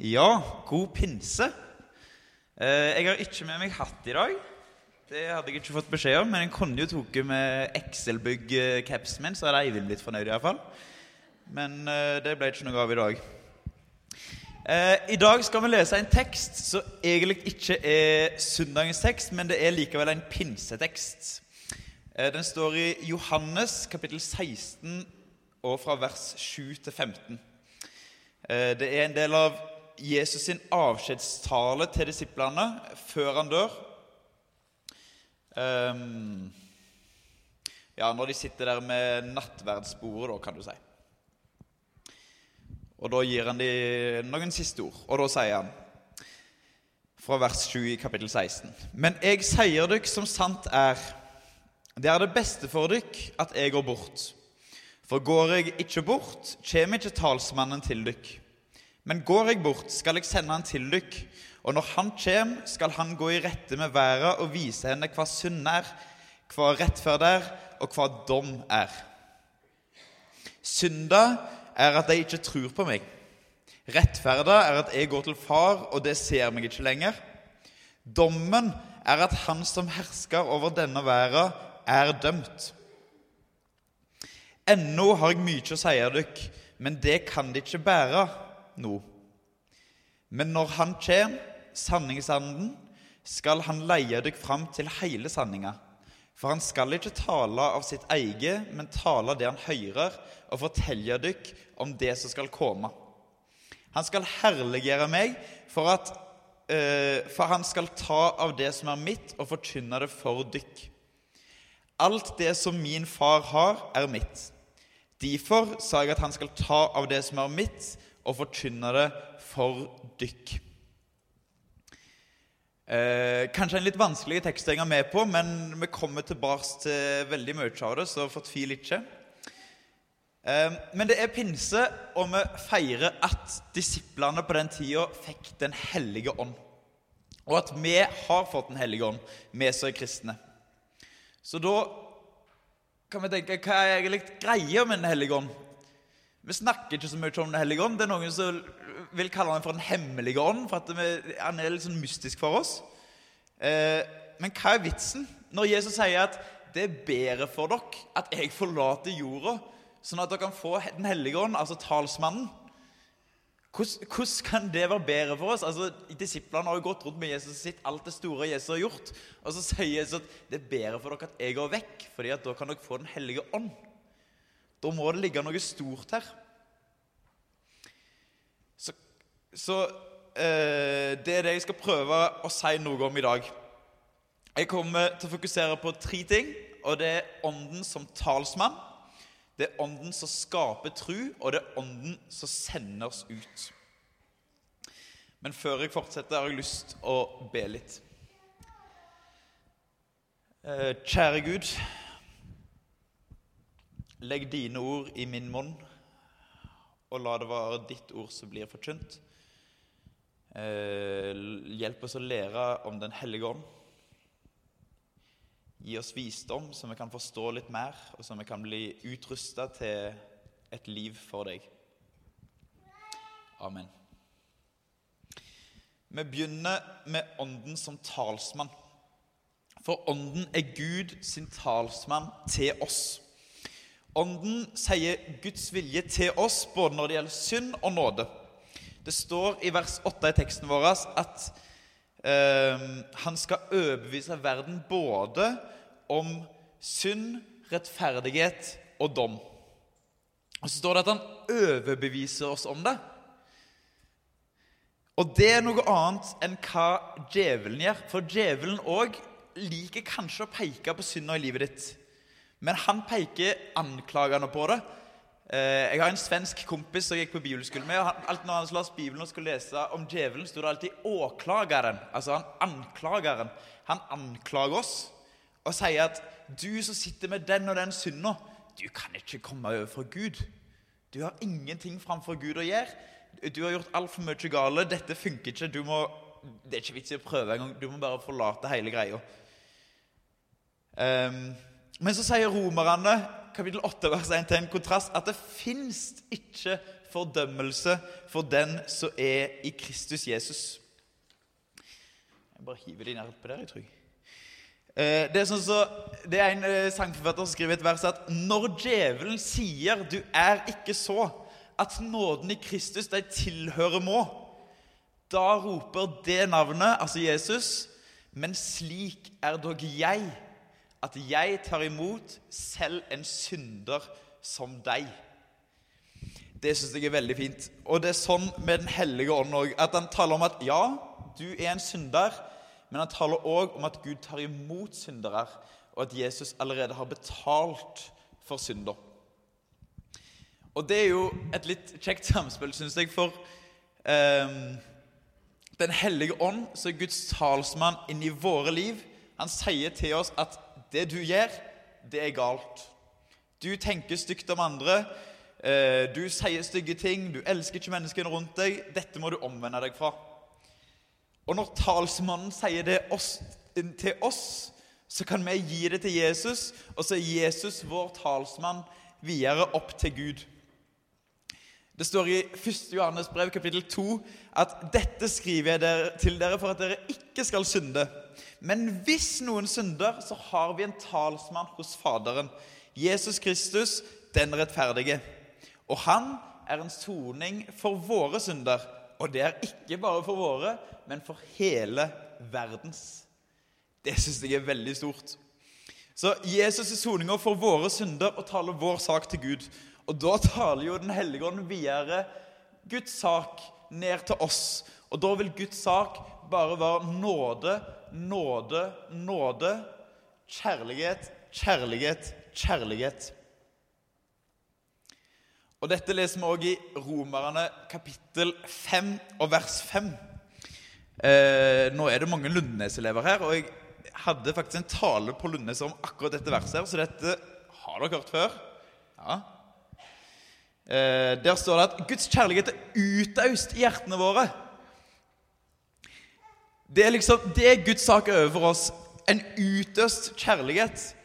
Ja, god pinse. Eh, Jeg har ikke med meg hatt i dag. Det hadde jeg ikke fått beskjed om, men jeg kunne jo tatt med Excel-bygg-capsen min, så hadde Eivind blitt fornøyd iallfall. Men eh, det ble ikke noe av i dag. Eh, I dag skal vi lese en tekst som egentlig ikke er søndagens tekst, men det er likevel en pinsetekst. Den står i Johannes kapittel 16 og fra vers 7 til 15. Eh, Det er en del av Jesus sin avskjedstale til disiplene før han dør. Um, ja, når de sitter der med nattverdsbordet, da, kan du si. Og da gir han de noen siste ord, og da sier han fra vers 7 i kapittel 16. Men jeg sier dykk som sant er, det er det beste for dykk at jeg går bort. For går jeg ikke bort, kommer ikke talsmannen til dykk. Men går jeg bort, skal jeg sende han til dykk, og når han kjem, skal han gå i rette med verda og vise henne hva synd er, hva rettferd er, og hva dom er. Synda er at de ikke tror på meg. Rettferda er at jeg går til far, og det ser meg ikke lenger. Dommen er at han som hersker over denne verda, er dømt. Ennå har jeg mye å si av dere, men det kan de ikke bære nå. Men når han kjem, sanningsanden, skal han leie dykk fram til hele sanninga. For han skal ikke tale av sitt eget, men tale det han hører, og fortelle dykk om det som skal komme. Han skal herliggjøre meg, for, at, uh, for han skal ta av det som er mitt, og forkynne det for dykk. Alt det som min far har, er mitt. Derfor sa jeg at han skal ta av det som er mitt, og forkynne det for dykk. Eh, kanskje en litt vanskelig tekst jeg har med på, men vi kommer tilbake til veldig mye av det, så fortvil ikke. Eh, men det er pinse, og vi feirer at disiplene på den tida fikk Den hellige ånd. Og at vi har fått Den hellige ånd, vi som er kristne. Så da kan vi tenke hva er egentlig greia med Den hellige ånd? Vi snakker ikke så mye om Den hellige ånd. Det er noen som vil kalle den for Den hemmelige ånd, for vi, han er litt sånn mystisk for oss. Eh, men hva er vitsen når Jesus sier at det er bedre for dere at jeg forlater jorda, sånn at dere kan få Den hellige ånd, altså talsmannen? Hvordan kan det være bedre for oss? Altså, Disiplene har jo gått rundt med Jesus og sett alt det store Jesus har gjort. Og så sier Jesus at det er bedre for dere at jeg går vekk, fordi at da kan dere få Den hellige ånd. Da må det ligge noe stort her. Så, så eh, det er det jeg skal prøve å si noe om i dag. Jeg kommer til å fokusere på tre ting, og det er Ånden som talsmann. Det er Ånden som skaper tru, og det er Ånden som sender oss ut. Men før jeg fortsetter, har jeg lyst å be litt. Eh, Kjære Gud. Legg dine ord i min munn, og la det være ditt ord som blir forkynt. Eh, hjelp oss å lære om Den hellige ånd. Gi oss visdom, så vi kan forstå litt mer, og så vi kan bli utrusta til et liv for deg. Amen. Vi begynner med Ånden som talsmann. For Ånden er Gud sin talsmann til oss. Ånden sier Guds vilje til oss både når det gjelder synd og nåde. Det står i vers 8 i teksten vår at eh, han skal overbevise verden både om synd, rettferdighet og dom. Og så står det at han overbeviser oss om det. Og det er noe annet enn hva djevelen gjør. For djevelen òg liker kanskje å peke på synda i livet ditt. Men han peker anklagende på det. Eh, Jeg har en svensk kompis som jeg gikk på bibelskole med. og han, alt Når han las Bibelen og skulle lese om djevelen, sto det alltid 'åklageren'. Altså han anklageren. Han anklager oss og sier at 'du som sitter med den og den synda, du kan ikke komme overfor Gud'. Du har ingenting framfor Gud å gjøre. Du har gjort altfor mye gale. Dette funker ikke. Du må, det er ikke vits i å prøve engang. Du må bare forlate hele greia. Um, men så sier romerne kapittel 8, vers 1 til en kontrast at det fins ikke fordømmelse for den som er i Kristus Jesus. Jeg bare hiver de ned på der, jeg tror. Eh, det er, sånn så, det er en eh, sangforfatter som skriver et vers at når djevelen sier 'du er ikke så', at nåden i Kristus deg tilhører må, da roper det navnet, altså Jesus, men slik er dog jeg, at jeg tar imot selv en synder som deg. Det syns jeg er veldig fint. Og det er sånn med Den hellige ånd òg. At han taler om at ja, du er en synder, men han taler òg om at Gud tar imot syndere, og at Jesus allerede har betalt for synder. Og det er jo et litt kjekt samspill, syns jeg, for eh, Den hellige ånd, som er Guds talsmann inn i våre liv, han sier til oss at det du gjør, det er galt. Du tenker stygt om andre. Eh, du sier stygge ting. Du elsker ikke menneskene rundt deg. Dette må du omvende deg fra. Og når talsmannen sier det oss, til oss, så kan vi gi det til Jesus, og så er Jesus vår talsmann videre opp til Gud. Det står i 1. Johannes brev kapittel 2 at 'dette skriver jeg til dere for at dere ikke skal synde'. Men hvis noen synder, så har vi en talsmann hos Faderen, Jesus Kristus, den rettferdige. Og han er en soning for våre synder. Og det er ikke bare for våre, men for hele verdens. Det syns jeg er veldig stort. Så Jesus er soninga for våre synder og taler vår sak til Gud. Og da taler jo Den hellige ånd videre Guds sak ned til oss. Og da vil Guds sak bare være nåde, nåde, nåde, kjærlighet, kjærlighet, kjærlighet. Og Dette leser vi også i Romerne kapittel 5 og vers 5. Eh, nå er det mange Lundnes-elever her, og jeg hadde faktisk en tale på Lundnes om akkurat dette verset. her, Så dette har dere hørt før. Ja, Eh, der står det at Guds kjærlighet er utaust i hjertene våre. Det er liksom, det er Guds sak over oss. En utøst kjærlighet.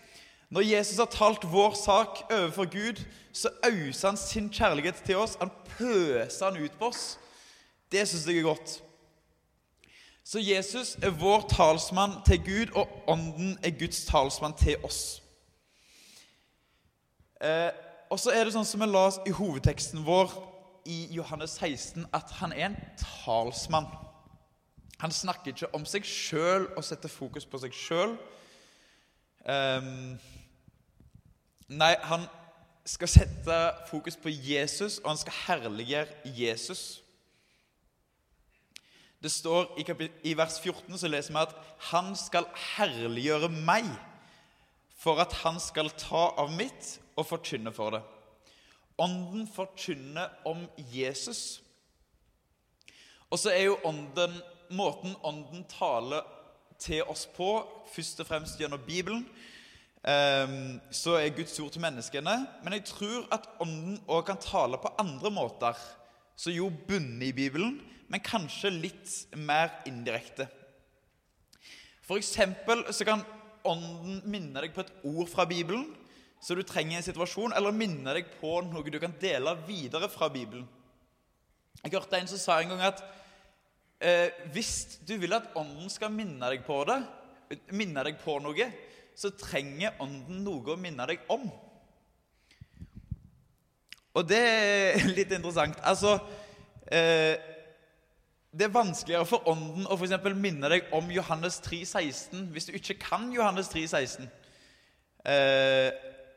Når Jesus har talt vår sak overfor Gud, så auser han sin kjærlighet til oss. Han pøser han ut på oss. Det syns jeg er godt. Så Jesus er vår talsmann til Gud, og Ånden er Guds talsmann til oss. Eh, og så er det sånn som vi la oss i hovedteksten vår i Johannes 16, at han er en talsmann. Han snakker ikke om seg sjøl og setter fokus på seg sjøl. Um, nei, han skal sette fokus på Jesus, og han skal herliggjøre Jesus. Det står i, i, vers 14 så leser vi at 'Han skal herliggjøre meg', for at han skal ta av mitt og forkynne for det. Ånden forkynner om Jesus. Og så er jo ånden, måten Ånden taler til oss på, først og fremst gjennom Bibelen. Ehm, så er Guds ord til menneskene. Men jeg tror at Ånden òg kan tale på andre måter, som jo bunner i Bibelen, men kanskje litt mer indirekte. For eksempel så kan Ånden minne deg på et ord fra Bibelen så du trenger en situasjon, eller minne deg på noe du kan dele videre fra Bibelen. Jeg hørte en som sa en gang at eh, hvis du vil at Ånden skal minne deg på det, minne deg på noe, så trenger Ånden noe å minne deg om. Og det er litt interessant. Altså eh, Det er vanskeligere for Ånden å for minne deg om Johannes 3, 16 hvis du ikke kan Johannes 3, 16. Eh,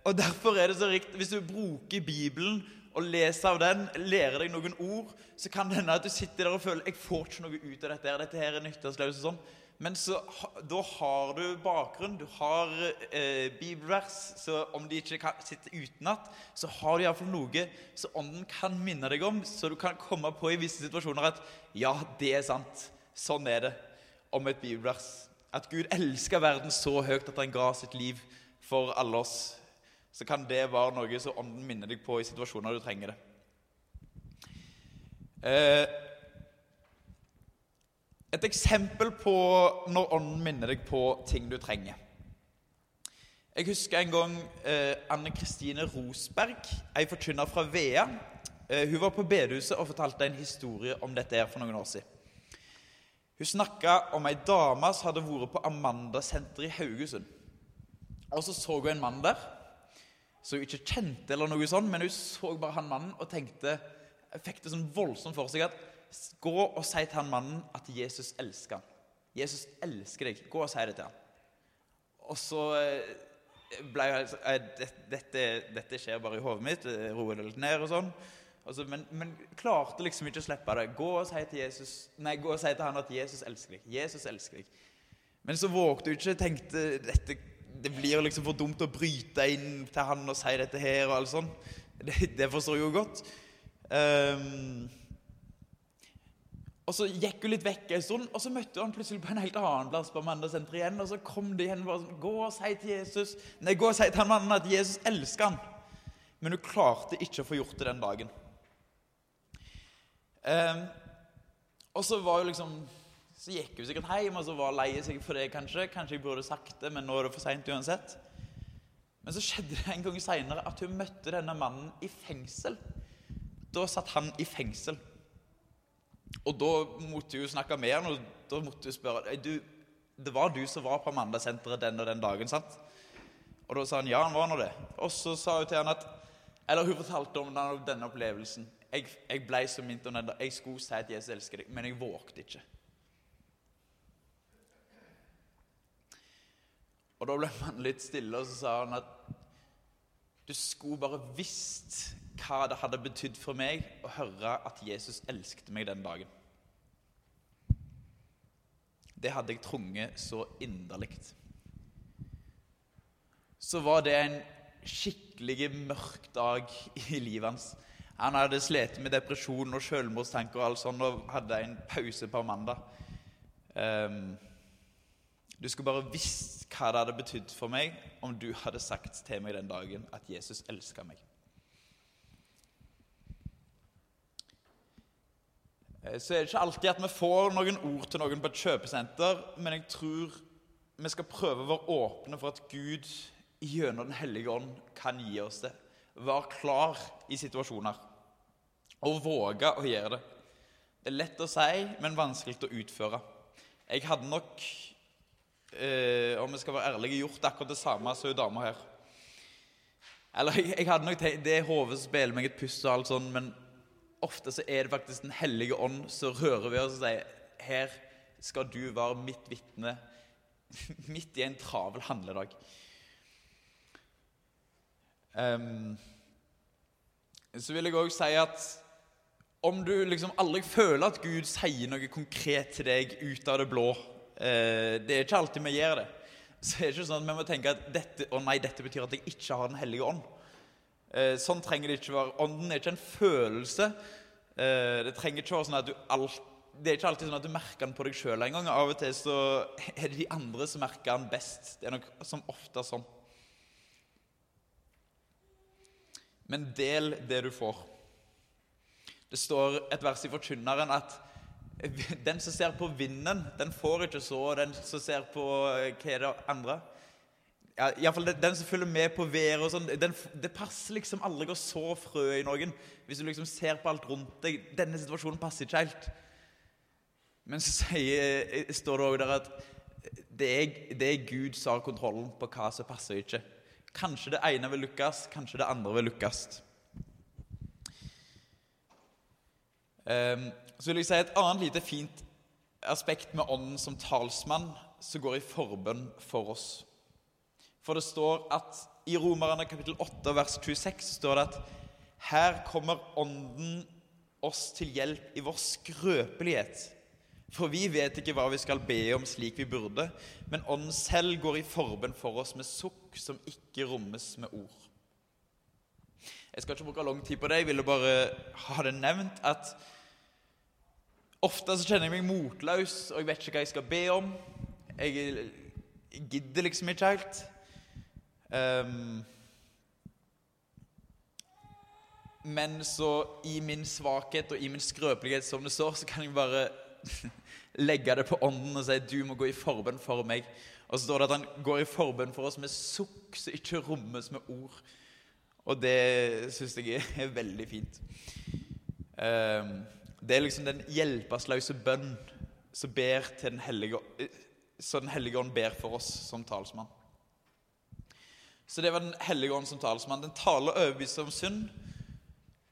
og Derfor er det så riktig Hvis du bruker Bibelen og leser av den, lærer deg noen ord, så kan det hende at du sitter der og føler jeg får ikke noe ut av dette. her, dette her er og sånn. Men så, da har du bakgrunn, du har eh, bibelvers, så om de ikke kan sitte utenat, så har du iallfall noe så ånden kan minne deg om, så du kan komme på i visse situasjoner at ja, det er sant. Sånn er det om et bibelvers. At Gud elsker verden så høyt at han ga sitt liv for alle oss så kan det være noe som Ånden minner deg på i situasjoner du trenger det. Eh, et eksempel på når Ånden minner deg på ting du trenger. Jeg husker en gang eh, Anne Kristine Rosberg, ei forkynner fra Vea. Eh, hun var på bedehuset og fortalte en historie om dette her for noen år siden. Hun snakka om ei dame som hadde vært på Amanda-senteret i Haugesund. Og så så hun en mann der som hun ikke kjente, eller noe sånt, men hun så bare han mannen og tenkte fikk det sånn voldsomt for seg at Gå og si til han mannen at Jesus elsker han. Jesus elsker deg. Gå og si det til han. Og så eh, ble jeg dette, dette, skjer bare i hodet mitt. Roer det litt ned og sånn. Altså, men, men, klarte liksom ikke å slippe det. Gå og si til Jesus Nei, gå og si til han at Jesus elsker deg. Jesus elsker deg. Men så vågte hun ikke. Tenkte dette, det blir liksom for dumt å bryte inn til han og si dette her og alt sånt. Det, det forstår jeg jo godt. Um, og Så gikk hun litt vekk en stund, og så møtte hun plutselig på en helt annen plass. på mandagssenteret igjen, Og så kom det igjen bare sånn, gå og si til Jesus Nei, gå og si til han mannen at Jesus elsker han. Men hun klarte ikke å få gjort det den dagen. Um, og så var hun liksom Så gikk hun sikkert hjem og så var lei seg for det, kanskje. Kanskje jeg burde sagt det, men nå er det for seint uansett. Men så skjedde det en gang seinere at hun møtte denne mannen i fengsel. Da satt han i fengsel. Og da måtte hun snakke med han, og da måtte hun spørre du, Det var du som var på Amanda-senteret den og den dagen, sant? Og da sa han ja, han var nå det. Og så sa hun til han at Eller hun fortalte om denne, opplevelsen. Jeg, jeg ble så minnet om den. Jeg skulle si at Jesus elsker deg, men jeg vågte ikke. Og da ble man litt stille, og så sa han at du skulle bare visst hva det hadde betydd for meg å høre at Jesus elsket meg den dagen. Det hadde jeg trunget så inderlig. Så var det en skikkelig mørk dag i livet hans. Han hadde slitt med depresjon og selvmordstanker og alt sånt, og hadde en pause på mandag. Um, du skulle bare visst hva det hadde betydd for meg om du hadde sagt til meg den dagen at Jesus elska meg. Eh, så er det ikke alltid at vi får noen ord til noen på et kjøpesenter, men jeg tror vi skal prøve å være åpne for at Gud gjennom Den hellige ånd kan gi oss det. Være klar i situasjoner og våge å gjøre det. Det er lett å si, men vanskelig å utføre. Jeg hadde nok, eh, om vi skal være ærlige, gjort akkurat det samme som hun dama her. Eller jeg, jeg hadde nok tenkt, Det hodet spiller meg et puss og alt sånn, men ofte så er det faktisk Den hellige ånd som rører ved oss og sier her skal du være mitt vitne midt i en travel handledag. Um, så vil jeg òg si at om du liksom aldri føler at Gud sier noe konkret til deg ut av det blå Det er ikke alltid vi gjør det. Så det er ikke sånn at vi må tenke at dette, å nei, dette betyr at jeg ikke har Den hellige ånd. Eh, sånn trenger det ikke være. Ånden er ikke en følelse. Eh, det trenger ikke være sånn at du alt, det er ikke alltid sånn at du merker den på deg sjøl engang. Av og til så er det de andre som merker den best. Det er nok som ofte sånn. Men del det du får. Det står et vers i Forkynneren at den som ser på vinden, den får ikke så. Den som ser på eh, hva er det andre ja, Iallfall den, den som følger med på været og sånn, det passer liksom aldri å så frø i noen. Hvis du liksom ser på alt rundt deg. Denne situasjonen passer ikke helt. Men så sier, eh, står det òg der at det er, det er, Gud som har kontrollen på hva som passer ikke. Kanskje det ene vil lykkes, kanskje det andre vil lykkes. Um, så vil jeg si et annet lite fint aspekt med Ånden som talsmann som går i forbønn for oss. For det står at i Romerne kapittel 8 vers 26 står det at her kommer Ånden oss til hjelp i vår skrøpelighet. For vi vet ikke hva vi skal be om slik vi burde, men Ånden selv går i forbønn for oss med sukk som ikke rommes med ord. Jeg skal ikke bruke lang tid på det, jeg ville bare ha det nevnt at ofte så kjenner jeg meg motløs, og jeg vet ikke hva jeg skal be om. Jeg gidder liksom ikke helt. Um, men så i min svakhet og i min skrøpelighet, som det står, så kan jeg bare legge det på ånden og si du må gå i forbønn for meg. Og så står det at han går i forbønn for oss med sukk som ikke rommes med ord. Og det syns jeg er veldig fint. Ehm, det er liksom den hjelpeløse bønn som ber til den hellige, så Den hellige ånd ber for oss som talsmann. Så det var Den hellige ånd som talsmann. Den taler overbevist om synd.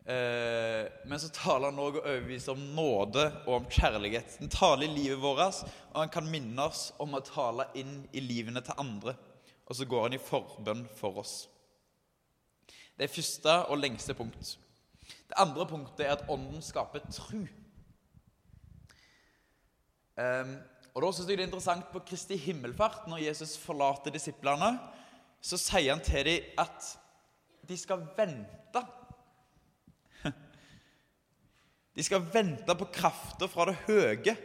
Eh, men så taler han òg overbevist om nåde og om kjærlighet. Den taler i livet vårt, og han kan minne oss om å tale inn i livene til andre. Og så går han i forbønn for oss. Det er første og lengste punkt. Det andre punktet er at Ånden skaper tru. Um, og Da synes jeg det er interessant på Kristi himmelfart, når Jesus forlater disiplene, så sier han til dem at de skal vente. De skal vente på krafta fra det høye,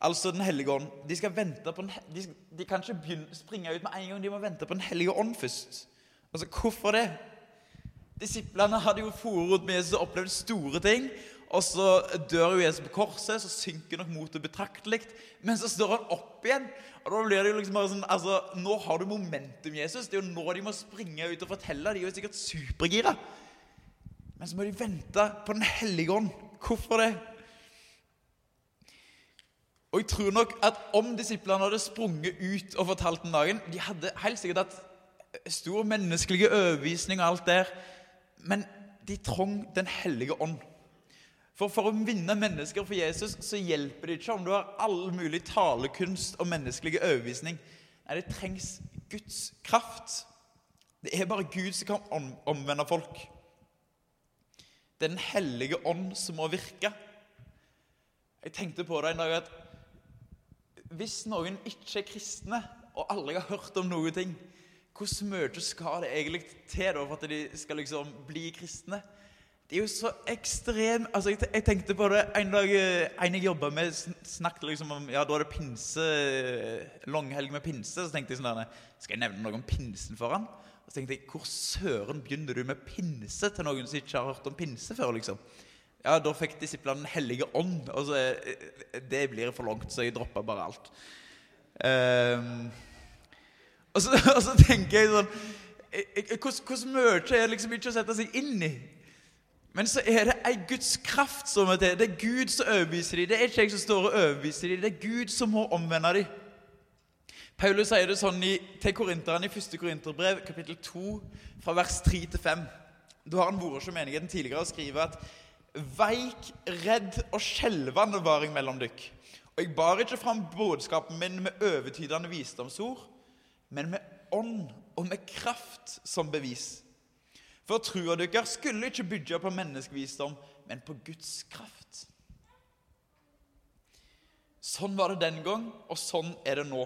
altså Den hellige ånd. De skal vente på den, de, de kan ikke begynne, springe ut med en gang, de må vente på Den hellige ånd først. Altså, Hvorfor det? Disiplene hadde jo forut med Jesus og opplevd store ting. Og så dør jo Jesus på korset, så synker nok motet betraktelig. Men så står han opp igjen. Og da blir det jo liksom bare sånn altså, Nå har du momentum, Jesus. Det er jo nå de må springe ut og fortelle. De er jo sikkert supergira. Men så må de vente på Den hellige ånd. Hvorfor det? Og jeg tror nok at om disiplene hadde sprunget ut og fortalt den dagen De hadde helt sikkert hatt stor menneskelig overbevisning og alt der. Men de trong Den hellige ånd. For for å vinne mennesker for Jesus så hjelper det ikke om du har all mulig talekunst og menneskelig overbevisning. Nei, det trengs Guds kraft. Det er bare Gud som kan omvende folk. Det er Den hellige ånd som må virke. Jeg tenkte på det en dag at hvis noen ikke er kristne og aldri har hørt om noen ting, hvor mye skal det egentlig til da for at de skal liksom bli kristne? Det er jo så ekstremt altså jeg, tenkte på det en dag eh, en jeg jobba med, snakket liksom om Ja, da er det pinse, langhelg med pinse. Så tenkte jeg sånn der, Skal jeg nevne noe om pinsen for han? Og så tenkte jeg, Hvor søren begynner du med pinse til noen som ikke har hørt om pinse før? liksom? Ja, Da fikk disiplene Den hellige ånd. Og så, eh, det blir for langt, så jeg droppa bare alt. Um, og, så, og, så, tenker jeg sånn Hvordan mye er liksom ikke å sette seg inn i? Men så er det ei Guds kraft som er til. Det er Gud som overbeviser dem. Det er ikke jeg som står og overbeviser dem. Det er Gud som må omvende dem. Paulus sier det sånn i, til korinterne i 1. Korinterbrev, kapittel 2, fra vers 3 til 5. Da har han vært som menigheten tidligere og skriver at Veik, redd og skjelvende var jeg mellom dykk. Og jeg bar ikke fram budskapen min med overtydende visdomsord, men med ånd og med kraft som bevis. For trua deres skulle ikke bygge på menneskevisdom, men på Guds kraft. Sånn var det den gang, og sånn er det nå.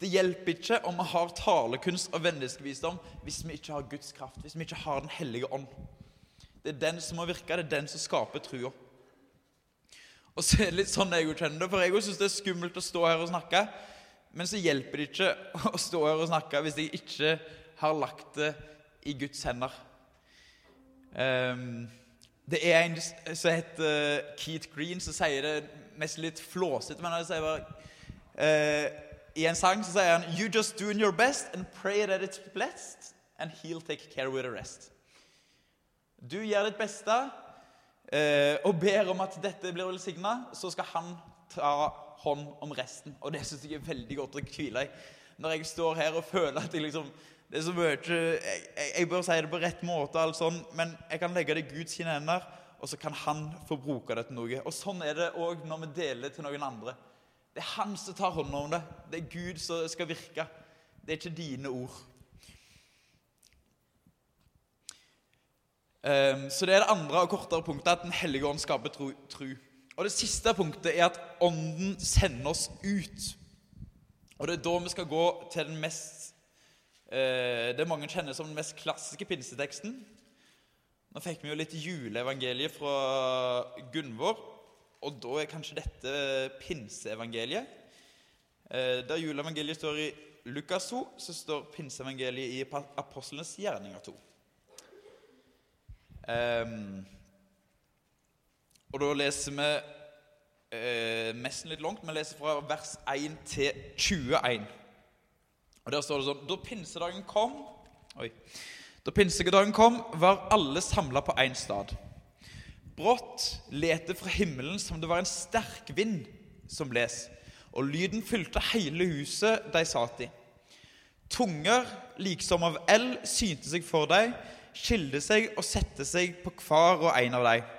Det hjelper ikke om vi har talekunst og menneskevisdom hvis vi ikke har Guds kraft, hvis vi ikke har Den hellige ånd. Det er den som må virke, det er den som skaper trua. Og så er det litt sånn jeg kjenner det, for jeg syns det er skummelt å stå her og snakke. Men så hjelper det ikke å stå her og snakke hvis jeg ikke har lagt det i Guds hender. Um, det er en som heter Keith Green, som sier det mest litt flåsete. Men han sier bare uh, I en sang så sier han You just doing your best and pray that it's blessed, and he'll take care with the rest. Du gjør ditt beste uh, og ber om at dette blir velsigna, så skal han ta hånd om resten. Og det syns jeg er veldig godt å hvile i. Når jeg står her og føler at jeg liksom det er så mye jeg, jeg, bør si det på rett måte, alt sånn, men jeg kan legge det i Guds hender, og så kan han få bruke det til noe. Og Sånn er det òg når vi deler det til noen andre. Det er han som tar hånden om det. Det er Gud som skal virke. Det er ikke dine ord. Um, så det er det andre og kortere punktet, at Den hellige ånd skaper tro, tro. Og det siste punktet er at Ånden sender oss ut. Og det er da vi skal gå til den mest Eh, det mange kjenner som den mest klassiske pinseteksten. Nå fikk vi jo litt juleevangeliet fra Gunvor, og da er kanskje dette pinseevangeliet. Eh, der juleevangeliet står i Lukas 2, så står pinseevangeliet i Apostlenes gjerninger 2. Um, og da leser vi eh, nesten litt langt. Vi leser fra vers 1 til 21. Og Der står det sånn Da pinsedagen kom Oi. Da pinsedagen kom, var alle samla på én stad. Brått lette fra himmelen som det var en sterk vind som bles, og lyden fylte hele huset de satt i. Tunger liksom av eld synte seg for dem, skilte seg og sette seg på hver og en av dem.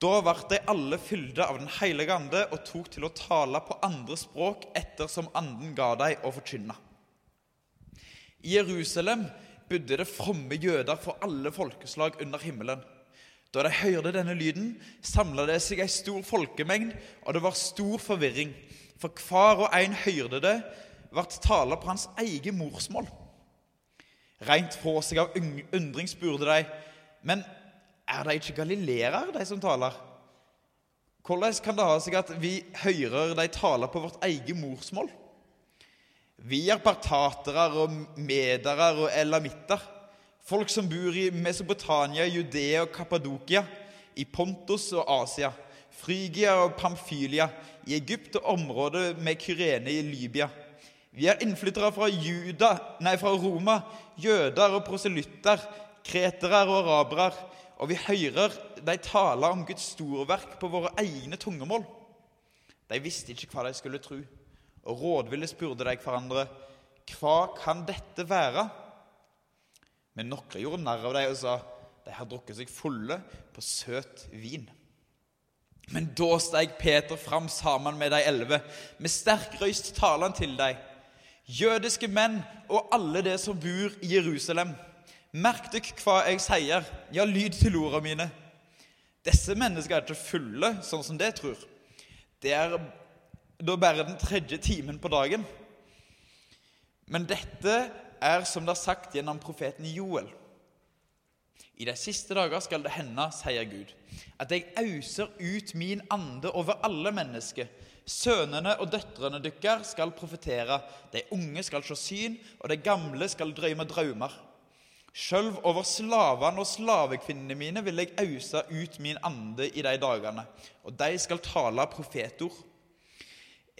Da ble de alle fylde av Den hellige ande og tok til å tale på andre språk ettersom anden ga dem å forkynne. I Jerusalem bodde det fromme jøder for alle folkeslag under himmelen. Da de hørte denne lyden, samla det seg ei stor folkemengd, og det var stor forvirring. For hver og en hørte det, ble tala på hans eget morsmål. Rent fra seg av undring spurte de, men er det ikke galileere, de som taler? Hvordan kan det ha seg at vi hører de tale på vårt eget morsmål? Vi er partatere og medere og elamitter, folk som bor i Mesopotamia, Judea og Kappadokia, i Pontus og Asia, Frygia og Pamfylia, i Egypt og området med Kyrene i Libya. Vi er innflyttere fra, Juda, nei, fra Roma, jøder og proselytter, kretere og arabere og vi hører de tale om Guds storverk på våre egne tungemål. De visste ikke hva de skulle tro, og rådville spurte de hverandre hva kan dette være? Men noen gjorde narr av dem og sa de har drukket seg fulle på søt vin. Men da steg Peter fram sammen med de elleve. Med sterk røyst taler han til dem. Jødiske menn og alle de som bor i Jerusalem. Merk dere hva jeg sier. Ja, lyd til ordene mine. Disse menneskene er ikke fulle, sånn som det tror. Det er da bare den tredje timen på dagen. Men dette er som det er sagt gjennom profeten Joel. I de siste dager skal det hende, sier Gud, at jeg auser ut min ande over alle mennesker. Sønnene og døtrene deres skal profetere, de unge skal se syn, og de gamle skal drømme drømmer. Sjøl over slavene og slavekvinnene mine vil jeg ause ut min ande i de dagene, og de skal tale profetord.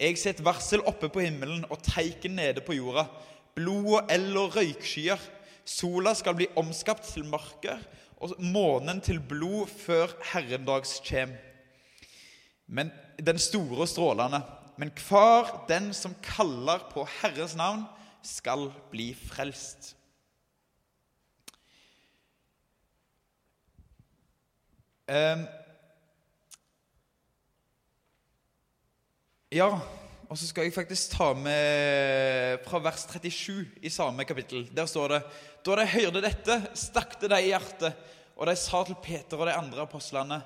Jeg setter varsel oppe på himmelen og teiken nede på jorda, blod og eld og røykskyer. Sola skal bli omskapt til mørke, og månen til blod før herrendags kjem. Men den store og strålende. Men hver den som kaller på Herrens navn, skal bli frelst. Um, ja, og så skal jeg faktisk ta med fra vers 37 i samme kapittel. Der står det Da de hørte dette, stakk det dem i hjertet, og de sa til Peter og de andre apostlene,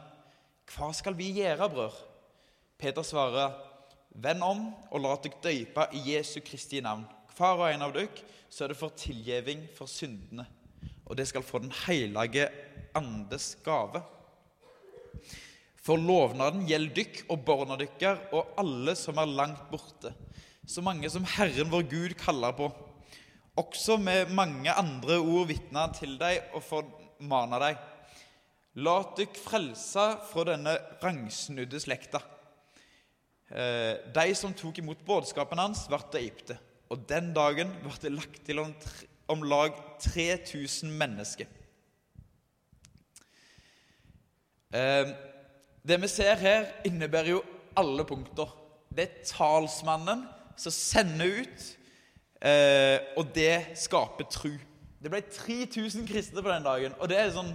Hva skal vi gjøre, bror? Peter svarer, Vend om og la dere døype i Jesu Kristi navn, hver og en av dere, så er det for tilgjeving for syndene, og det skal få Den hellige andes gave. For lovnaden gjelder dykk og barna dykker og alle som er langt borte, så mange som Herren vår Gud kaller på. Også med mange andre ord vitner til deg og formaner deg. La dykk frelse fra denne rangsnudde slekta. Eh, de som tok imot budskapen hans, ble døypte. Og den dagen ble det lagt til om lag 3000 mennesker. Eh, det vi ser her, innebærer jo alle punkter. Det er talsmannen som sender ut, eh, og det skaper tru. Det ble 3000 kristne på den dagen. Og det er sånn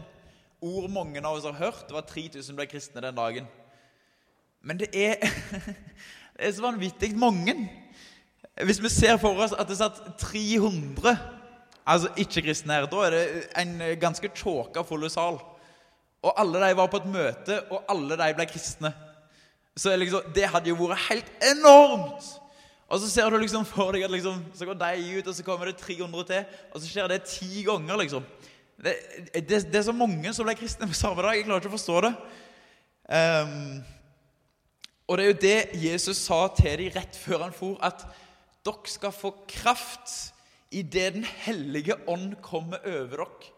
ord mange av oss har hørt. Det var 3000 ble kristne den dagen. Men det er, det er så vanvittig mange. Hvis vi ser for oss at det satt 300 altså ikke-kristne her, da er det en ganske tjåka full sal. Og alle de var på et møte, og alle de ble kristne. Så liksom, Det hadde jo vært helt enormt! Og så ser du liksom for deg at liksom, så går de ut, og så kommer det 300 til. Og så skjer det ti ganger, liksom. Det, det, det er så mange som ble kristne på samme dag. Jeg klarer ikke å forstå det. Um, og det er jo det Jesus sa til dem rett før han for, at dere skal få kraft idet Den hellige ånd kommer over dere.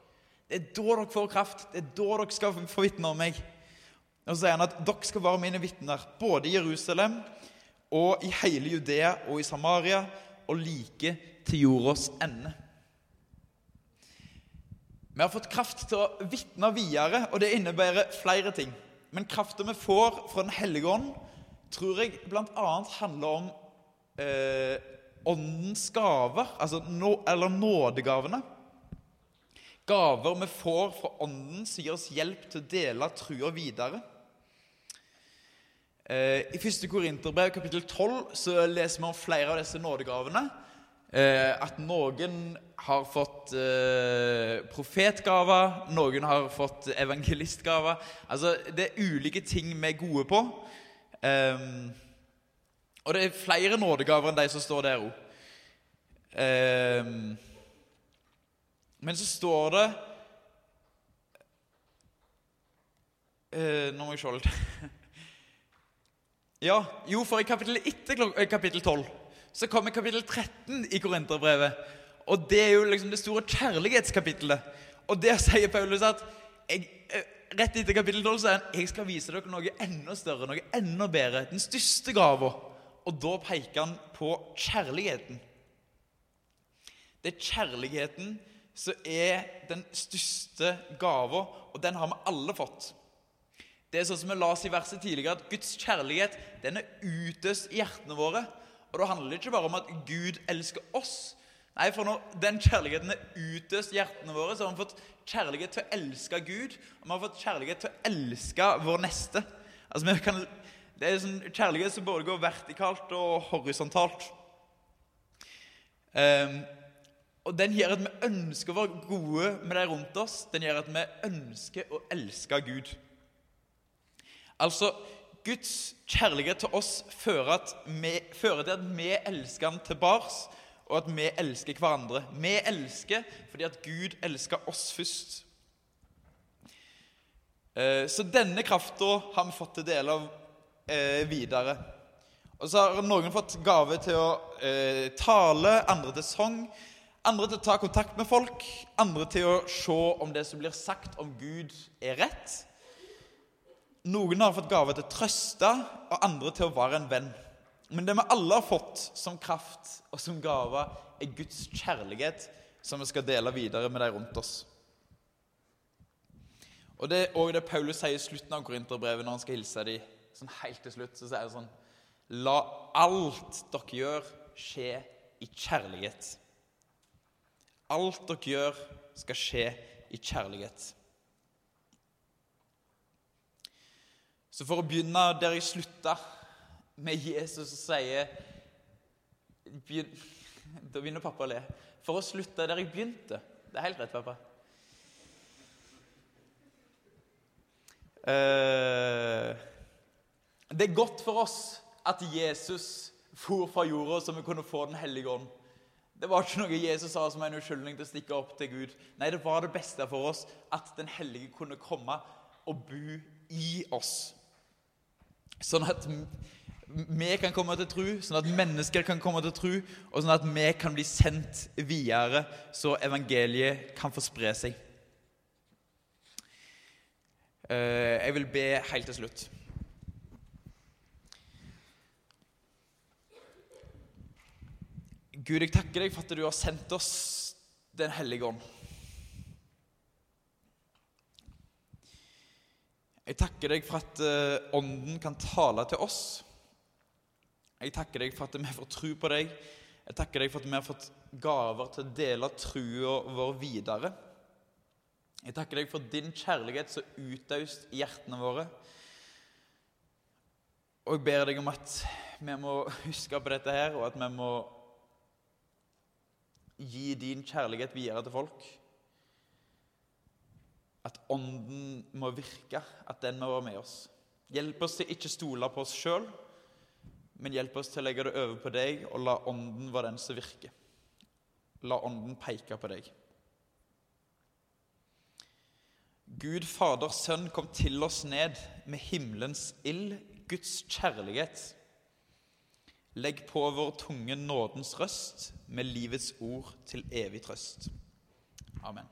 Det er da dere får kraft. Det er da dere skal få vitne om meg. Og så sier han at dere skal være mine vitner både i Jerusalem og i hele Judea og i Samaria og like til jordas ende. Vi har fått kraft til å vitne videre, og det innebærer flere ting. Men krafta vi får fra Den hellige ånd, tror jeg bl.a. handler om eh, åndens gaver, altså nå, eller nådegavene. Gaver vi får fra Ånden som gir oss hjelp til å dele trua videre. Eh, I 1. Korinterbrev kapittel 12 så leser vi om flere av disse nådegavene. Eh, at noen har fått eh, profetgaver, noen har fått evangelistgaver. Altså, det er ulike ting vi er gode på. Um, og det er flere nådegaver enn de som står der òg. Men så står det eh, Nå må jeg se litt Ja, jo, for i kapittel etter eh, kapittel 12 så kommer kapittel 13 i Korinterbrevet. Og det er jo liksom det store kjærlighetskapittelet. Og der sier Paulus at jeg, eh, Rett etter kapittel 12 sier han jeg skal vise dere noe enda større, noe enda bedre. Den største gava. Og da peker han på kjærligheten. Det er kjærligheten som er den største gava, og den har vi alle fått. Det er sånn som vi la oss i verset tidligere, at Guds kjærlighet den er utøst i hjertene våre. Og da handler det ikke bare om at Gud elsker oss. Nei, for når den kjærligheten er utøst i hjertene våre, så har vi fått kjærlighet til å elske Gud, og vi har fått kjærlighet til å elske vår neste. Altså, kan, Det er sånn kjærlighet som både går vertikalt og horisontalt. Um, og den gjør at vi ønsker å være gode med de rundt oss. Den gjør at vi ønsker å elske Gud. Altså, Guds kjærlighet til oss fører, vi, fører til at vi elsker Han tilbake, og at vi elsker hverandre. Vi elsker fordi at Gud elsker oss først. Eh, så denne krafta har vi fått til del av eh, videre. Og så har noen fått gave til å eh, tale, andre til sang, andre til å ta kontakt med folk, andre til å se om det som blir sagt om Gud, er rett. Noen har fått gave til å trøste, og andre til å være en venn. Men det vi alle har fått som kraft og som gave, er Guds kjærlighet, som vi skal dele videre med de rundt oss. Og Det er også det Paulus sier i slutten av Korinterbrevet når han skal hilse dem. Sånn helt til slutt så sier han sånn La alt dere gjør, skje i kjærlighet. Alt dere gjør, skal skje i kjærlighet. Så for å begynne der jeg slutta, med Jesus som sier Da begynner pappa å le. For å slutte der jeg begynte. Det er helt rett, pappa. Eh, det er godt for oss at Jesus for fra jorda, så vi kunne få Den hellige ånd. Det var ikke noe Jesus sa som en unnskyldning til å stikke opp til Gud. Nei, det var det beste for oss at Den hellige kunne komme og bo i oss. Sånn at vi kan komme til tro, sånn at mennesker kan komme til tro, og sånn at vi kan bli sendt videre, så evangeliet kan få spre seg. Eh, jeg vil be helt til slutt. Gud, jeg takker deg for at du har sendt oss Den hellige ånd. Jeg takker deg for at uh, Ånden kan tale til oss. Jeg takker deg for at vi får tro på deg. Jeg takker deg for at vi har fått gaver til å dele trua vår videre. Jeg takker deg for din kjærlighet så utaust i hjertene våre. Og jeg ber deg om at vi må huske på dette her, og at vi må gi din kjærlighet videre til folk at Ånden må virke, at den må være med oss. Hjelp oss til ikke stole på oss sjøl, men hjelp oss til å legge det over på deg og la Ånden være den som virker. La Ånden peke på deg. Gud Faders Sønn kom til oss ned med himmelens ild, Guds kjærlighet. Legg på vår tunge nådens røst med livets ord til evig trøst. Amen.